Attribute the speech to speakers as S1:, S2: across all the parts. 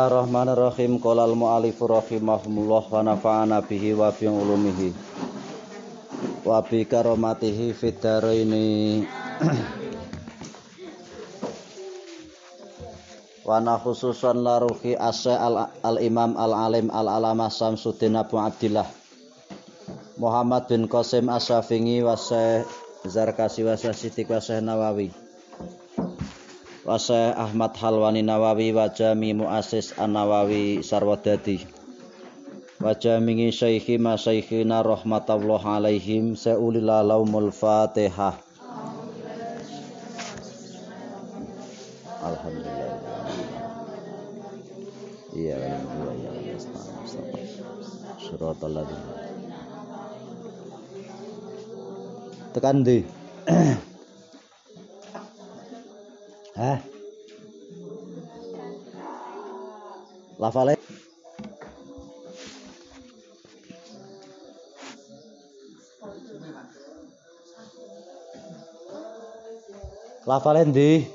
S1: Bismillahirrahmanirrahim. Qala al-mu'allifu rahimahumullah wa nafa'ana bihi wa bi ulumihi. Wa bi karamatihi fid wa na khususan la ruhi al-imam al-alim al-alama Samsuddin Abu Abdillah. Muhammad bin Qasim Asyafingi wa Zarkasi wa Siti wa Nawawi wa Ahmad Halwani Nawawi wa Jami Muassis An-Nawawi Sarwadadi. Wa Jami Syaikhi Masaikhina rahmatullah alaihim Sa'ulila laumul Fatihah. Alhamdulillah. Iya ya Surat al Tekan di Hah? Lafale Lafale ndi?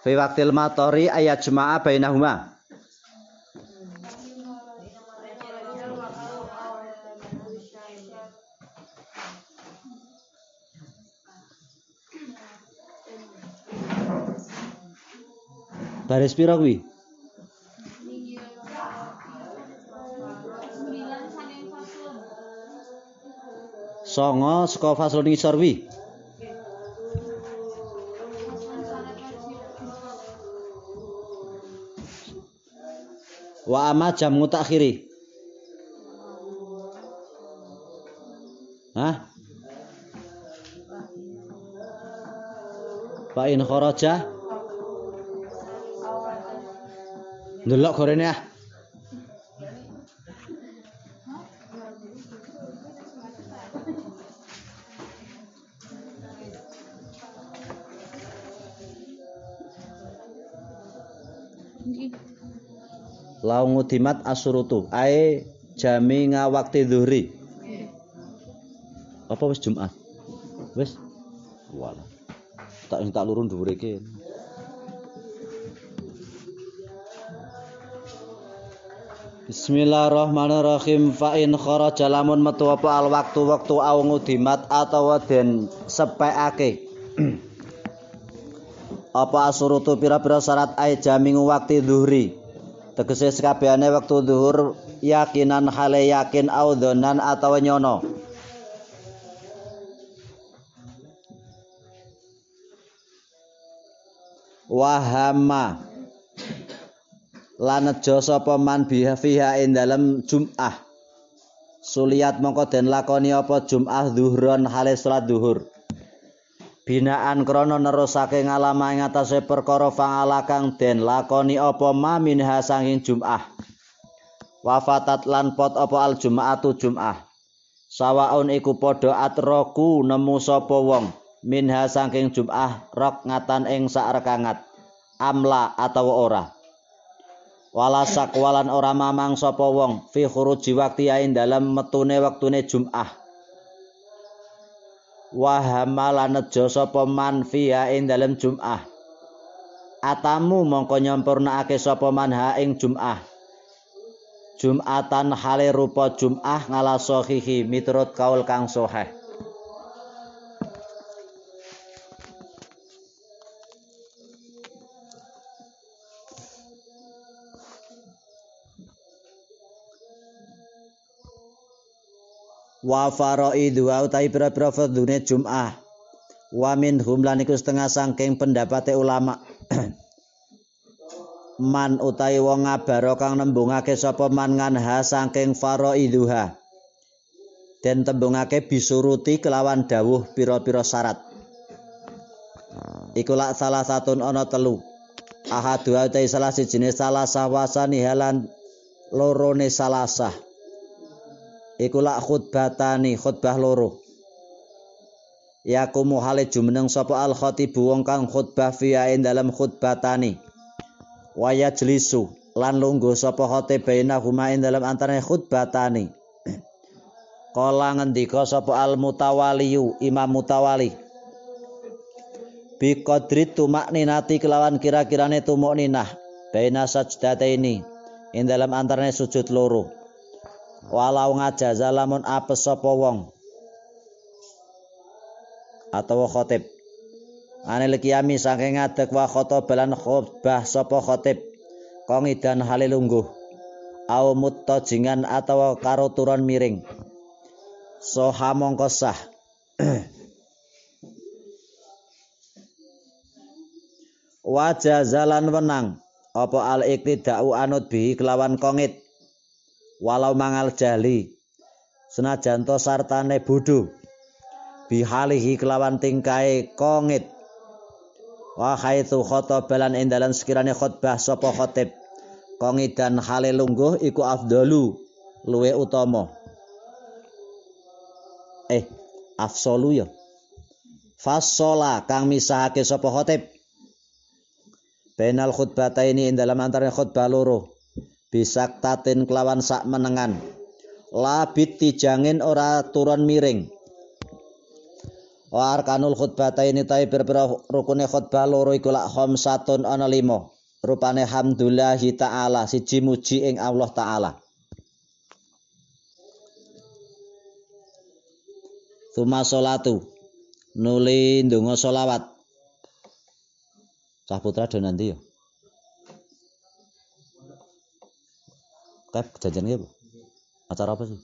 S1: Fi waqtil matori ayat jemaah bainahuma. Baris pira kuwi? Songo saka faslun ngisor kuwi. Wa ama jam mutakhiri. Hah? Fa in kharaja Ndelok gorene ah. Laung udimat asurutu ae jami ngawakti dhuhri. Apa wis Jumat? Wis. Walah. Tak tak lurun dhuwur iki. Bismillahirrahmanirrahim. Fa in kharaja lamun metu apa al waktu waktu au ngudimat atau den sepekake. Apa asurutu pira-pira syarat ai jamingu waktu dhuhri tegese sekabehane waktu zuhur yakinan hale yakin au dhonan atau nyono? Wahama lanejo sapa man biha fiha ing dalem Jum'ah. Suliat mongko den lakoni apa Jum'ah zuhron hale salat zuhur. Binaan krana nerusake ngalama ing atase perkara fa'ala kang den lakoni apa ma minha sanging Jum'ah. Wafatat lan pot apa al Jum'atu Jum'ah. Sawaun iku padha atroku nemu sapa wong minha saking Jum'ah rok ngatan ing sak rekangat amla atau ora. Wala sakwalan ora mamang sapa wong. Fi khuruji waqti ing dalem metune wektune Jumat wa hamala nejo sapa man fi ing dalem Jumat atamu mongko nyampurnakake sapa man ha ing Jumat Jumatan hale rupa Jumat ngala sahihi miturut kaul kang sahih wa faraidu wa utai pira-pira fardune Jumat. Wa min hum lan iku setengah sangking pendapate ulama. man utai wong ngabaro kang nembungake sapa man nganha saking faraiduha. Den tembungake bisuruti kelawan dawuh pira-pira syarat. Iku lak salah satu ana telu. Ahadu utai salah sijine salah sawasani halan lorone salasah. Iku lak khutbatani khutbah loro. Yakumu hale jumeneng sapa al khatibu wong kang khutbah fi dalam khutbatani wa yajlisu lan lungguh sapa khatibaina huma ing dalam antarané khutbatani Kala ngendika sapa al mutawaliyu Imam Mutawali. Bi qadri tumakninati kelawan kira-kirane tumukninah baina sajdataini ing dalam antarane sujud loro walau ngajaza lamun apes sapa wong. Atau khotib. Anil kiami saking ngadeg wa khotobalan khobah sapa khotib. Kongidan halilungguh au muttajingan atau karo turun miring. Soha mongko sah. Wajah zalan wenang. Apa al iktidau anut bihi kelawan kongit walau mangal jali senajan to sartane bodho bihalihi kelawan tingkai kongit. Wa haitsu khatabalan endalan sekirane khutbah sapa khatib kongit dan hale lungguh iku afdalu luwe utama. Eh afsolu ya. Fasola kang misahake sapa khotib. Bainal khutbata ini ing dalam antara khutbah loro bisak tatin kelawan sak menengan. Labit tijangin ora turun miring. Wa arkanul khutbata ini tai berbeda rukune khutbah loro iku lak khamsatun ana limo rupane hamdulillahi taala siji muji ing Allah taala. Tuma solatu nuli ndonga solawat. Cah putra do nanti yo. Kap jajan apa? Acara apa sih?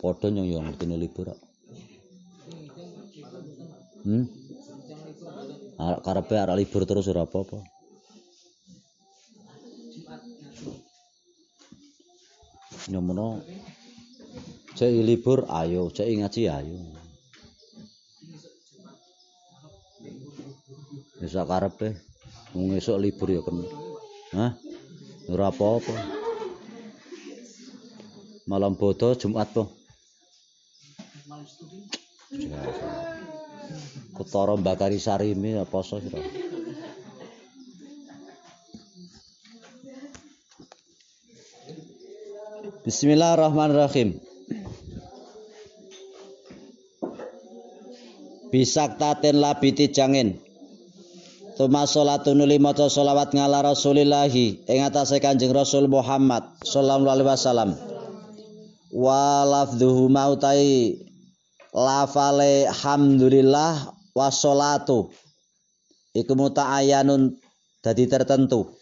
S1: Podo nyong yo ngerti libur. Hmm? Karepe arek libur terus ora apa-apa. nyomono cek libur ayo cek ngaji ayo bisa karepe wong esuk libur ya kan hah? Ora apa-apa. Malam bodo Jumat po. Kutara Bakari Sarimi poso sira Bismillahirrahmanirrahim. Bisak taten labiti jangin. Tuma sholatun nuli maca sholawat ngala Rasulillahi ing atase Kanjeng Rasul Muhammad sallallahu alaihi wasallam. Wa lafdhuhu mautai lafale hamdulillah wa sholatu iku muta'ayyanun dadi tertentu.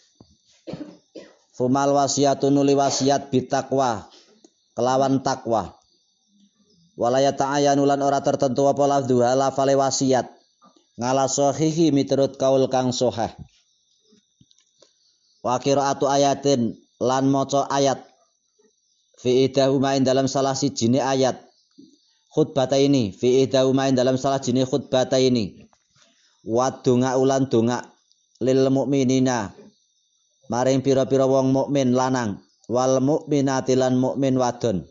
S1: Fumal wasiatun nuli wasiat bitakwa kelawan takwa. Walaya ta'ayanulan ora tertentu apa lafdu lafale wasiat. Ngala sahihi miturut kaul kang sohah. Wa qiraatu ayatin lan maca ayat. Fi idahuma dalam salah sijine ayat. Khutbata ini fi idahuma dalam salah jine khutbata ini. Wa donga ulan donga lil mukminina maring pira-pira wong mukmin lanang. Wal mukminati lan mukmin wadon.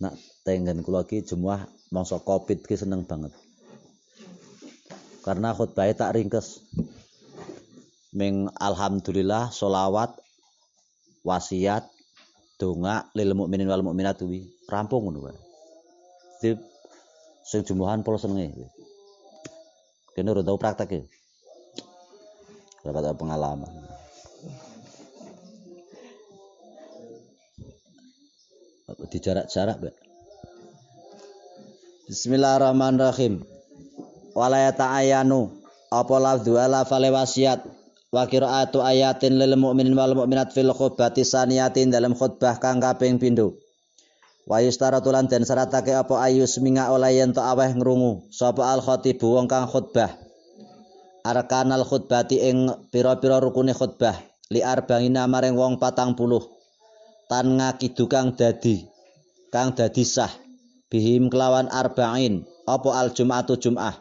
S1: Nak tengen kula iki mangsa covid ki seneng banget. Karena khutbah tak ringkes. Ming alhamdulillah solawat wasiat donga lil mukminin wal mukminat kuwi rampung ngono wae. Sing jumuhan pola senenge. Kene ora tau praktek dapat pengalaman. Di jarak-jarak Mbak. Bismillahirrahmanirrahim. Wala ta'ayanu apa lafdhu ala fale wasiat wa qiraatu ayatin lil mu'minin wal mu'minat fil khutbati saniyatin dalam khutbah kang kaping pindho. Wa yustaratulan den syaratake apa ayus minga oleh yen aweh ngrungu sapa al khatibu wong kang khutbah arkanal khutbati ing pira-pira rukune khutbah li arba'ina maring wong patang puluh tan ngakidu kang dadi kang dadi sah bihim kelawan arba'in. Apa al jum'atu jum'ah?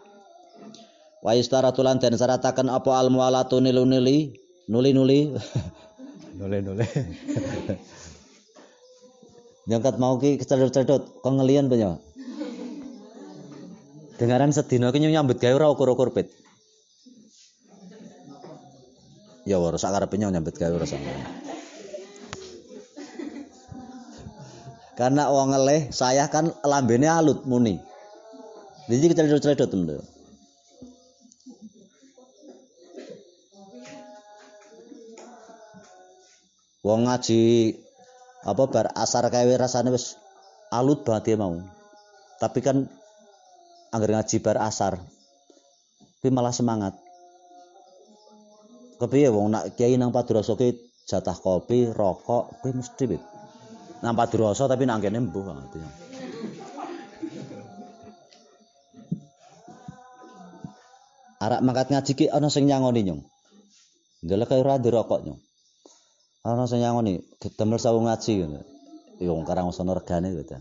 S1: Wa istaratulan dan syarataken apa al mualatu nili nuli-nuli. Nuli-nuli. Nyangkat mau ki kecedot-cedot kok ngelian banyak dengaran sedina ki nyambut gawe ora ukur-ukur pit. Ya ora sak karepe nyambet gawe ora Karena wong ngeleh saya kan lambene alut muni. Jadi kita cedot-cedot temen. Wong ngaji apa bar asar kae rasane wis alut banget ya mau. Tapi kan anggar ngaji bar asar tapi malah semangat. Kepiye wong nak kiai nang padrasa ki jatah kopi, rokok, kuwi mesti wit. Nang padrasa tapi nang kene mbuh ya. Arak mangkat ngaji ki ana sing nyangoni nyong. Ndelok ora rokok nyong. Ana sing nyangoni demel sawu ngaji ngono. Ya wong karang sono regane gitu.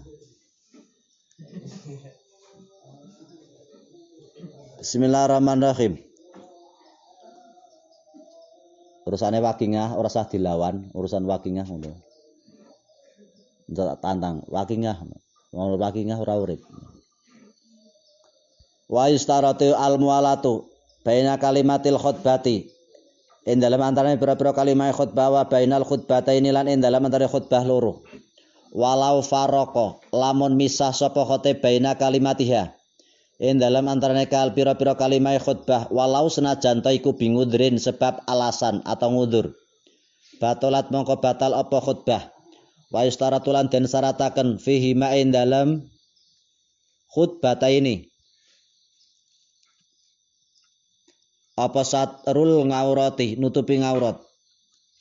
S1: Bismillahirrahmanirrahim. Urusane wakingah ora sah dilawan, urusan wakingah ngono. Tantang wakingah. Mau wakingah ora urip. Wa istaratu al mualatu baina kalimatil khutbati. Ing dalam antarané pira-pira kalimat khutbah wa bainal khutbataini lan ing dalam antarané khutbah loro. Walau faroko lamun misah sapa khote baina kalimatiha in dalam antarane kal pira-pira kalimah khutbah walau senajan ta iku bingudrin sebab alasan atau ngudur batolat mongko batal apa khutbah wa istaratulan den syarataken fihi ma'in dalam khutbah ini. Apa satrul ngaurati nutupi ngaurat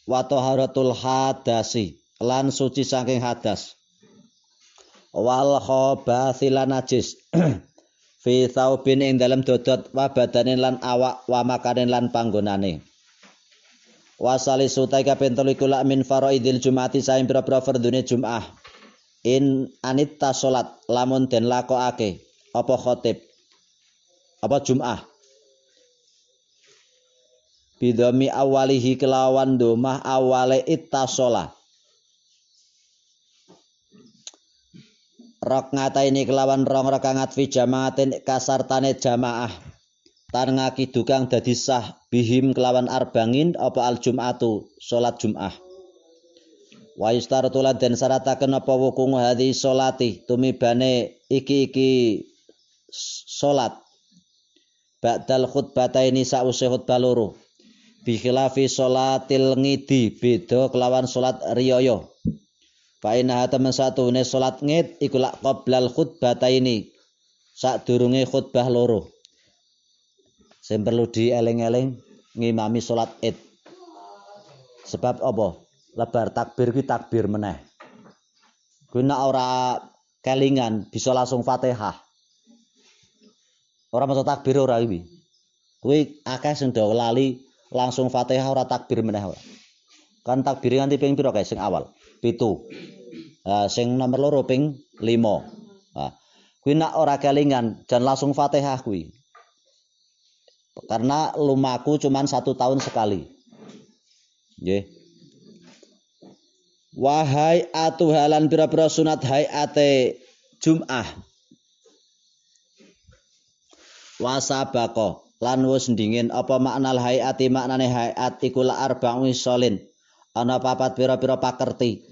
S1: wa taharatul hadasi lan suci saking hadas. Wal khabathilan najis fi thaubin ing dalam dodot wa badanin lan awak wa makanin lan panggonane wa salisu ta kaping telu iku min faraidil jumati saing pira-pira fardune Jumat in anitta salat lamun den lakokake apa khotib? Apa Jumat bidami awalihi kelawan domah awale ittasola rok ini kelawan rong rakaat fi jamaatin kasartane jamaah tan ngakidukang dadi sah bihim kelawan arbangin apa al jum'atu? Salat jum'ah. Wa yustaratulan den syarataken apa wukungu hadhi salati tumibane iki-iki salat ba'dal khutbataini sa'use khutbah loro. Bi khilafi salatil ngidi beda kelawan salat riyaya Fa inna temen satune salat ngid iku lak qoblal khutbataini. Sadurunge khutbah loro. Sing perlu dieling-eling ngimami salat Id. Sebab apa? Lebar takbir ki takbir meneh. Kuwi nek ora kelingan bisa langsung Fatihah. Ora maca takbir ora iki. Kuwi akeh sing lali langsung Fatihah ora takbir meneh ora. Kan takbir nganti ping pira kae sing awal? pitu uh, sing nomor loro ping limo uh, kuwi nak ora kelingan dan langsung fatihah kuwi karena lumaku cuman satu tahun sekali. Nggih. Wahai atuhalan pira-pira sunat hayate jum'ah. Wasabako lan wis dingin apa maknal hayati maknane hayat iku la arba'u solin ana papat pira-pira pakerti.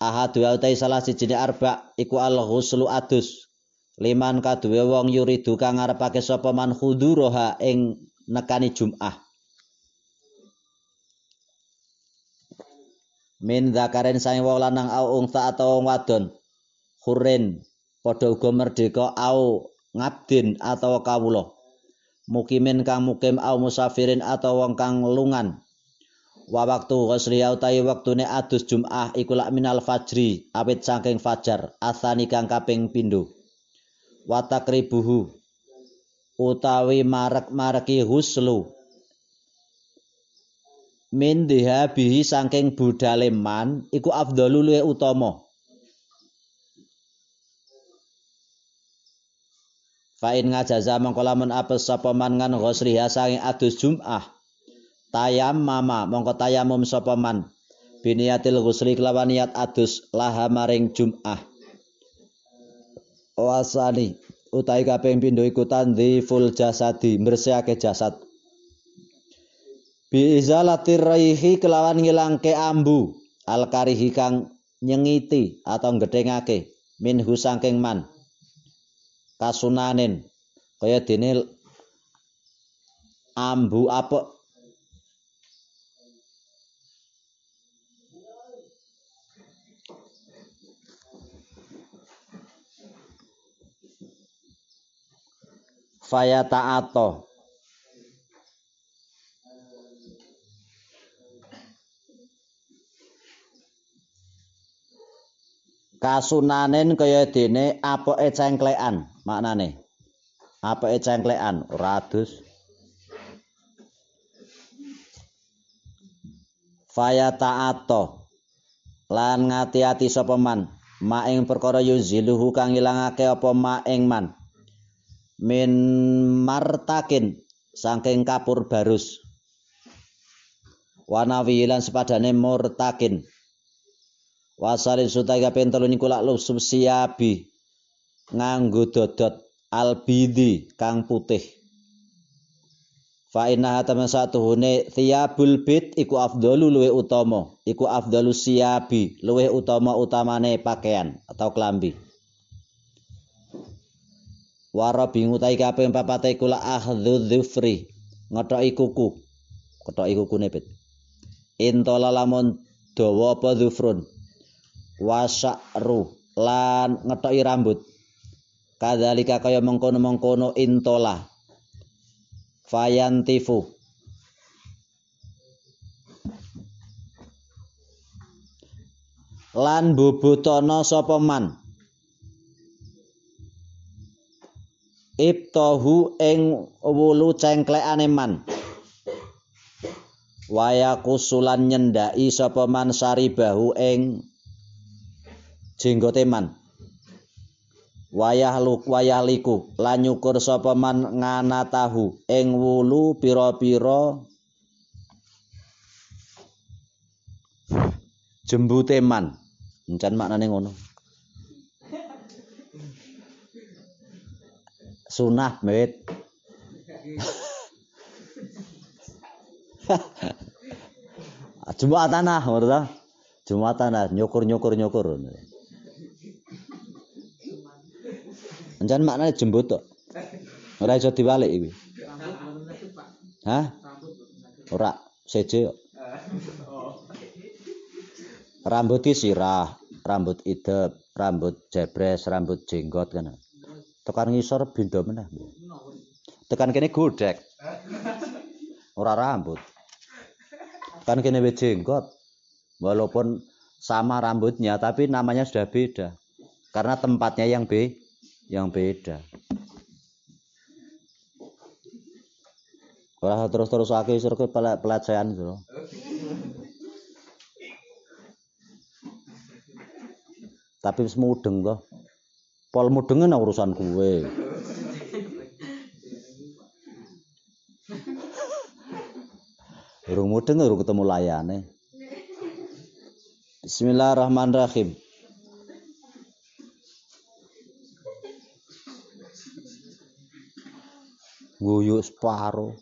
S1: Ahadu utai salah sijine arba iku al ghuslu adus liman kaduwe wong yuridu kang ngarepake sapa man khuduroha ing nekani Jumat min zakaren sang wong lanang au ungta atau wong wadon. Hurin padha uga merdeka au ngabdin atau kawula. Mukimin kang mukim au musafirin atau wong kang lungan. Wa waktu ghusliya utawi wektune adus Jumat iku lak minal fajri awit saking fajar asani kang kaping pindho wa takribuhu utawi marek-mareki huslu. Min bihi saking budale man iku afdhalu luwe utama. Fa in ngajaza mangko lamun apes sapa ngan saking adus Jumat tayam mama mongko tayamum biniyatil ghusli kelawan niat adus laha maring jum'ah wasani utai kaping pindho iku full jasadi bersihake jasad. Bi izalati raihi kelawan ngilangke ambu. Al karihi kang nyengiti atau gedhengake minhu saking man. Kasunanen kaya dene ambu apa faya ta'ato kasunanen kaya dene apoke cengklekan maknane. Apoke cengklekan ora adus. Faya ta'ato lan ngati-ati sapa man? Maing perkara yuziluhu kang ilangake apa maing man min martakin saking kapur barus. Wanawi lan sepadane murtakin. Wasalin sutai kaping telu niku lak siabi nganggo dodot albidi kang putih. Fa inna hatama satuhune thiyabul bit iku afdalu luwe utama iku afdalu siabi luwe utama utamane pakaian atau kelambi Wara bingu tai kaping papat iku la ahdhu dhufri ngethoki kuku kethoki kukune pit intola lamun dawa apa dhufrun wasa'ru lan ngethoki rambut. Kadzalika kaya mengkono-mengkono intola. Fayantifu. Lan bubutana sapa man ibtahu ing wulu cengklekane man. Waya kusulan nyendai sapa man saribahu ing jenggote man. Wayah luk wayah liku lan nyukur sapa man nganatahu ing wulu pira-pira jembute man. Encen maknane ngono sunah met Jumat tanah menurut Jumat tanah nyukur nyukur nyukur Anjan maknanya jembut tok. Ora iso diwalik iki. Hah? Ora, seje kok. Rambut sirah, rambut idep, rambut jebres, rambut jenggot kan. Tekan ngisor bindo meneh. Tekan kene godek. Ora rambut. Kan kene wis jenggot. Walaupun sama rambutnya tapi namanya sudah beda. Karena tempatnya yang be yang beda. Ora terus-terus akeh isor ke pelecehan itu. Tapi wis mudeng toh. Pol mudeng urusan kuwe. Urung mudeng urung ketemu layane. Bismillahirrahmanirrahim. Guyu separo.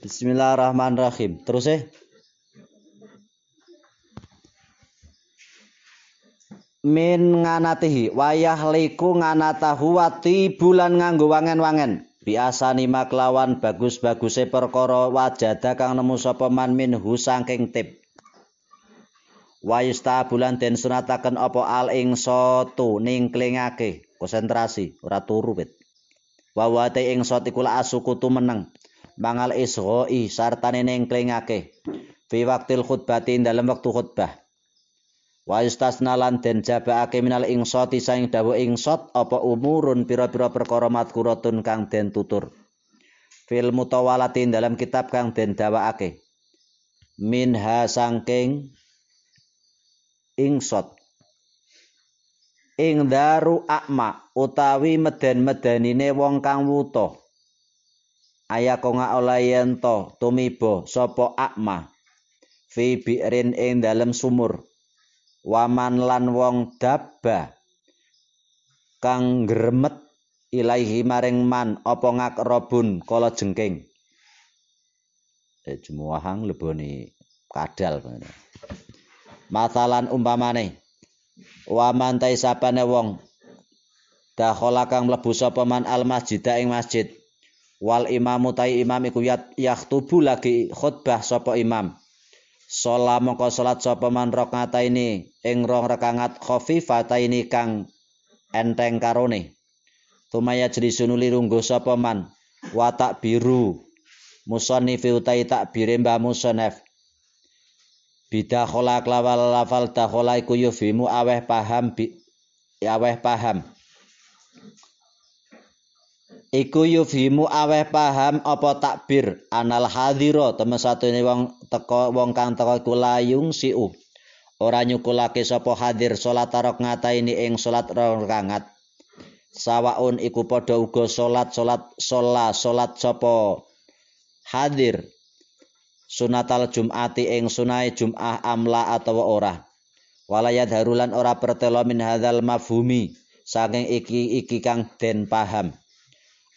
S1: Bismillahirrahmanirrahim. Terus eh. Min nganatihi wayah liku nganatahu wati bulan nganggo wangen-wangen. Biasani maklawan bagus-baguse perkara wajada kang nemu sapa man minhu saking tip wayusta bulan den sunataken apa al ing sotu ningklingake. Konsentrasi ora turu wit. Wawate ing sot iku asukutu meneng. Mangal isghoi sartane ningklingake. Fi waktil khutbati dalam waktu khutbah wa istasna lan den jabaake minal ingsoti saing dawa ingsot apa umurun pira-pira perkara madkuratun kang den tutur. Fil mutawalatin dalam kitab kang den dawaake minha sangking ingsot. Ing daru akma utawi meden-medenine wong kang wuta. Aya kok olayen to tumiba sapa akma. Fi bi'rin ing dalem sumur waman lan wong dabba kang gremet ilaihi maring man apa ngakrobun kala jengking? Eh jumuahang leboni kadal Masalan umpamane wa mantai sapane wong dakhala kang mlebu sapa man al masjid ing masjid. Wal imamu tai imam iku yaktubu lagi khutbah sapa imam Sholat mongko salat sapa man ini ing rong rakaat khafifata ini kang enteng karone. Tumaya jri sunuli runggo sapa man wa tak biru musannifi utai tak bire mbah musannaf. Bida kholak lawal lafal dakhala iku yufimu aweh paham bi aweh paham. Iku yufhimu aweh paham apa takbir anal hadira temen satune wong teko wong kang teko iku layung siu. Ora nyukulake sapa hadir salat tarok ngataini ing salat rakaat. Sawaun iku padha uga salat salat sholat salat sapa hadir sunatal jumati ing sunai jum'ah amla atawa ora. Walayat harulan ora pertelo min hadzal mafhumi saking iki iki kang den paham.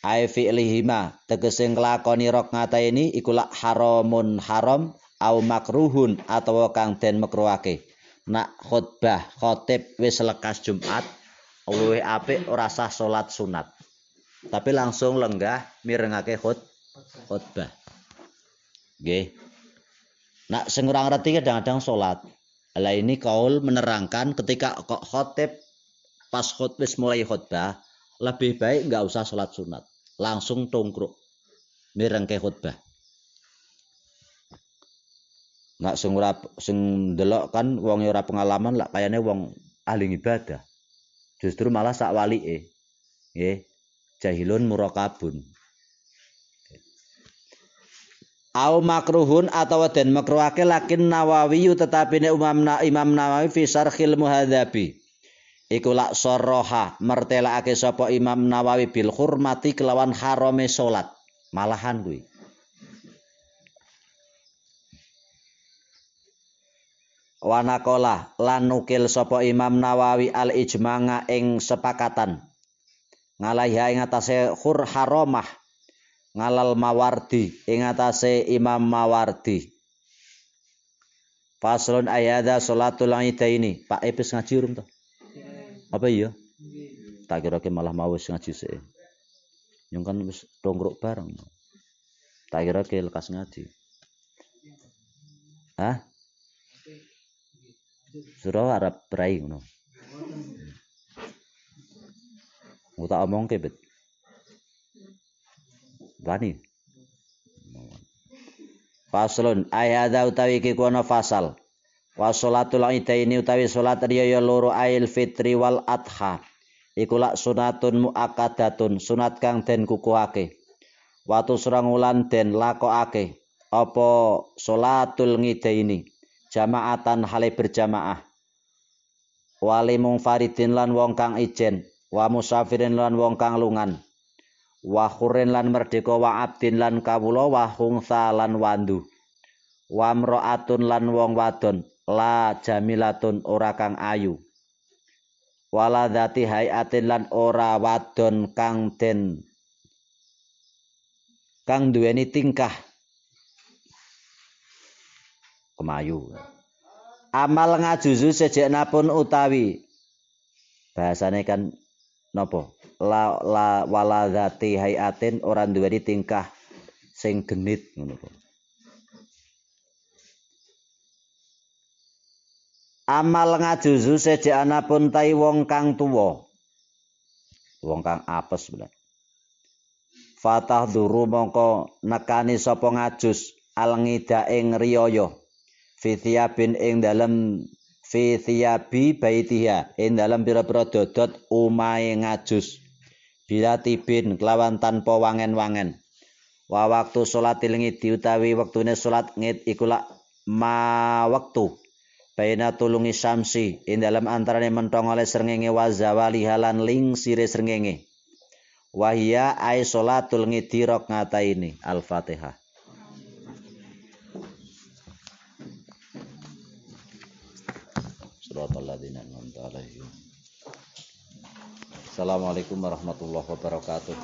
S1: Ai fi'lihima tegese nglakoni rakaat ini iku lak haramun haram au makruhun atau kang den makruhake. Nak khutbah khotib wis lekas Jumat luwih apik ora sah salat sunat. Tapi langsung lenggah mirengake khut khutbah. Nggih. Nak sing ora ngerti kadang-kadang salat lah ini kaul menerangkan ketika kok khotib pas khutbah mulai khutbah lebih baik nggak usah sholat sunat. Langsung tongkruk. Mirengke khutbah. Nggak sing ora sing delok kan wong ora pengalaman lah kayane wong ahli ibadah. Justru malah sak walike nggih jahilun murakabun au makruhun atau den makruhake lakin Nawawi tetapi ne Imam, Imam Nawawi fi sarhil muhadzabi iku lak soroha mertelakake sapa Imam Nawawi bil hurmati kelawan harame salat malahan kuwi. Wanakola lan nukil sapa Imam Nawawi al ijmanga ing sepakatan. Ngalaiha ing atase khur haramah ngalal mawardi ing atase Imam Mawardi. Faslun ayada salatul ini Pak Epis ngaji rum to apa iya tak kira ke malah mau ngaji sih yang kan wis dongkrok bareng tak kira ke lekas ngaji Hah? Surah Arab berai ngono. Mau tak omong ke bet. Bani. Faslun ayat utawi ki kono fasal wa sholatul idaini utawi salat riyaya loro ail fitri wal adha. Iku lak sunatun muakkadatun sunat kang den kukuhake. Watu serangulan den lakokake. Apa sholatul ngidaini? Jamaatan hale berjamaah. Wali faridin lan wong kang ijen. Wa musafirin lan wong kang lungan. Wa khurin lan merdeka wa abdin lan kawula wa hungsa lan wandu. Wa mraatun lan wong wadon la jamilatun ora kang ayu. Wala dzati hayatin lan ora wadon kang den kang duweni tingkah. Kemayu. Amal ngajuzu sejenapun utawi bahasane kan nopo? La, la wala dzati hayatin ora duweni tingkah sing genit ngono amal ngajuzu sejanapun tai wong kang tuwa. Wong kang apes bener fatah duru mongko nekani sapa ngajus alngida ing riyaya fithiabin ing dalem fithiabi baitiha ing dalem pira-pira dodot umahe ngajus. Bila tibin kelawan tanpa wangen-wangen. Wa waktu salat ngidi utawi wektune salat ngid iku ma waktu baina tulungi samsi ing dalam antarane mentong oleh srengenge wa zawali halan ling sire srengenge. Wahia ay salatul ngidirok ngata ini al-fatihah Assalamualaikum warahmatullahi wabarakatuh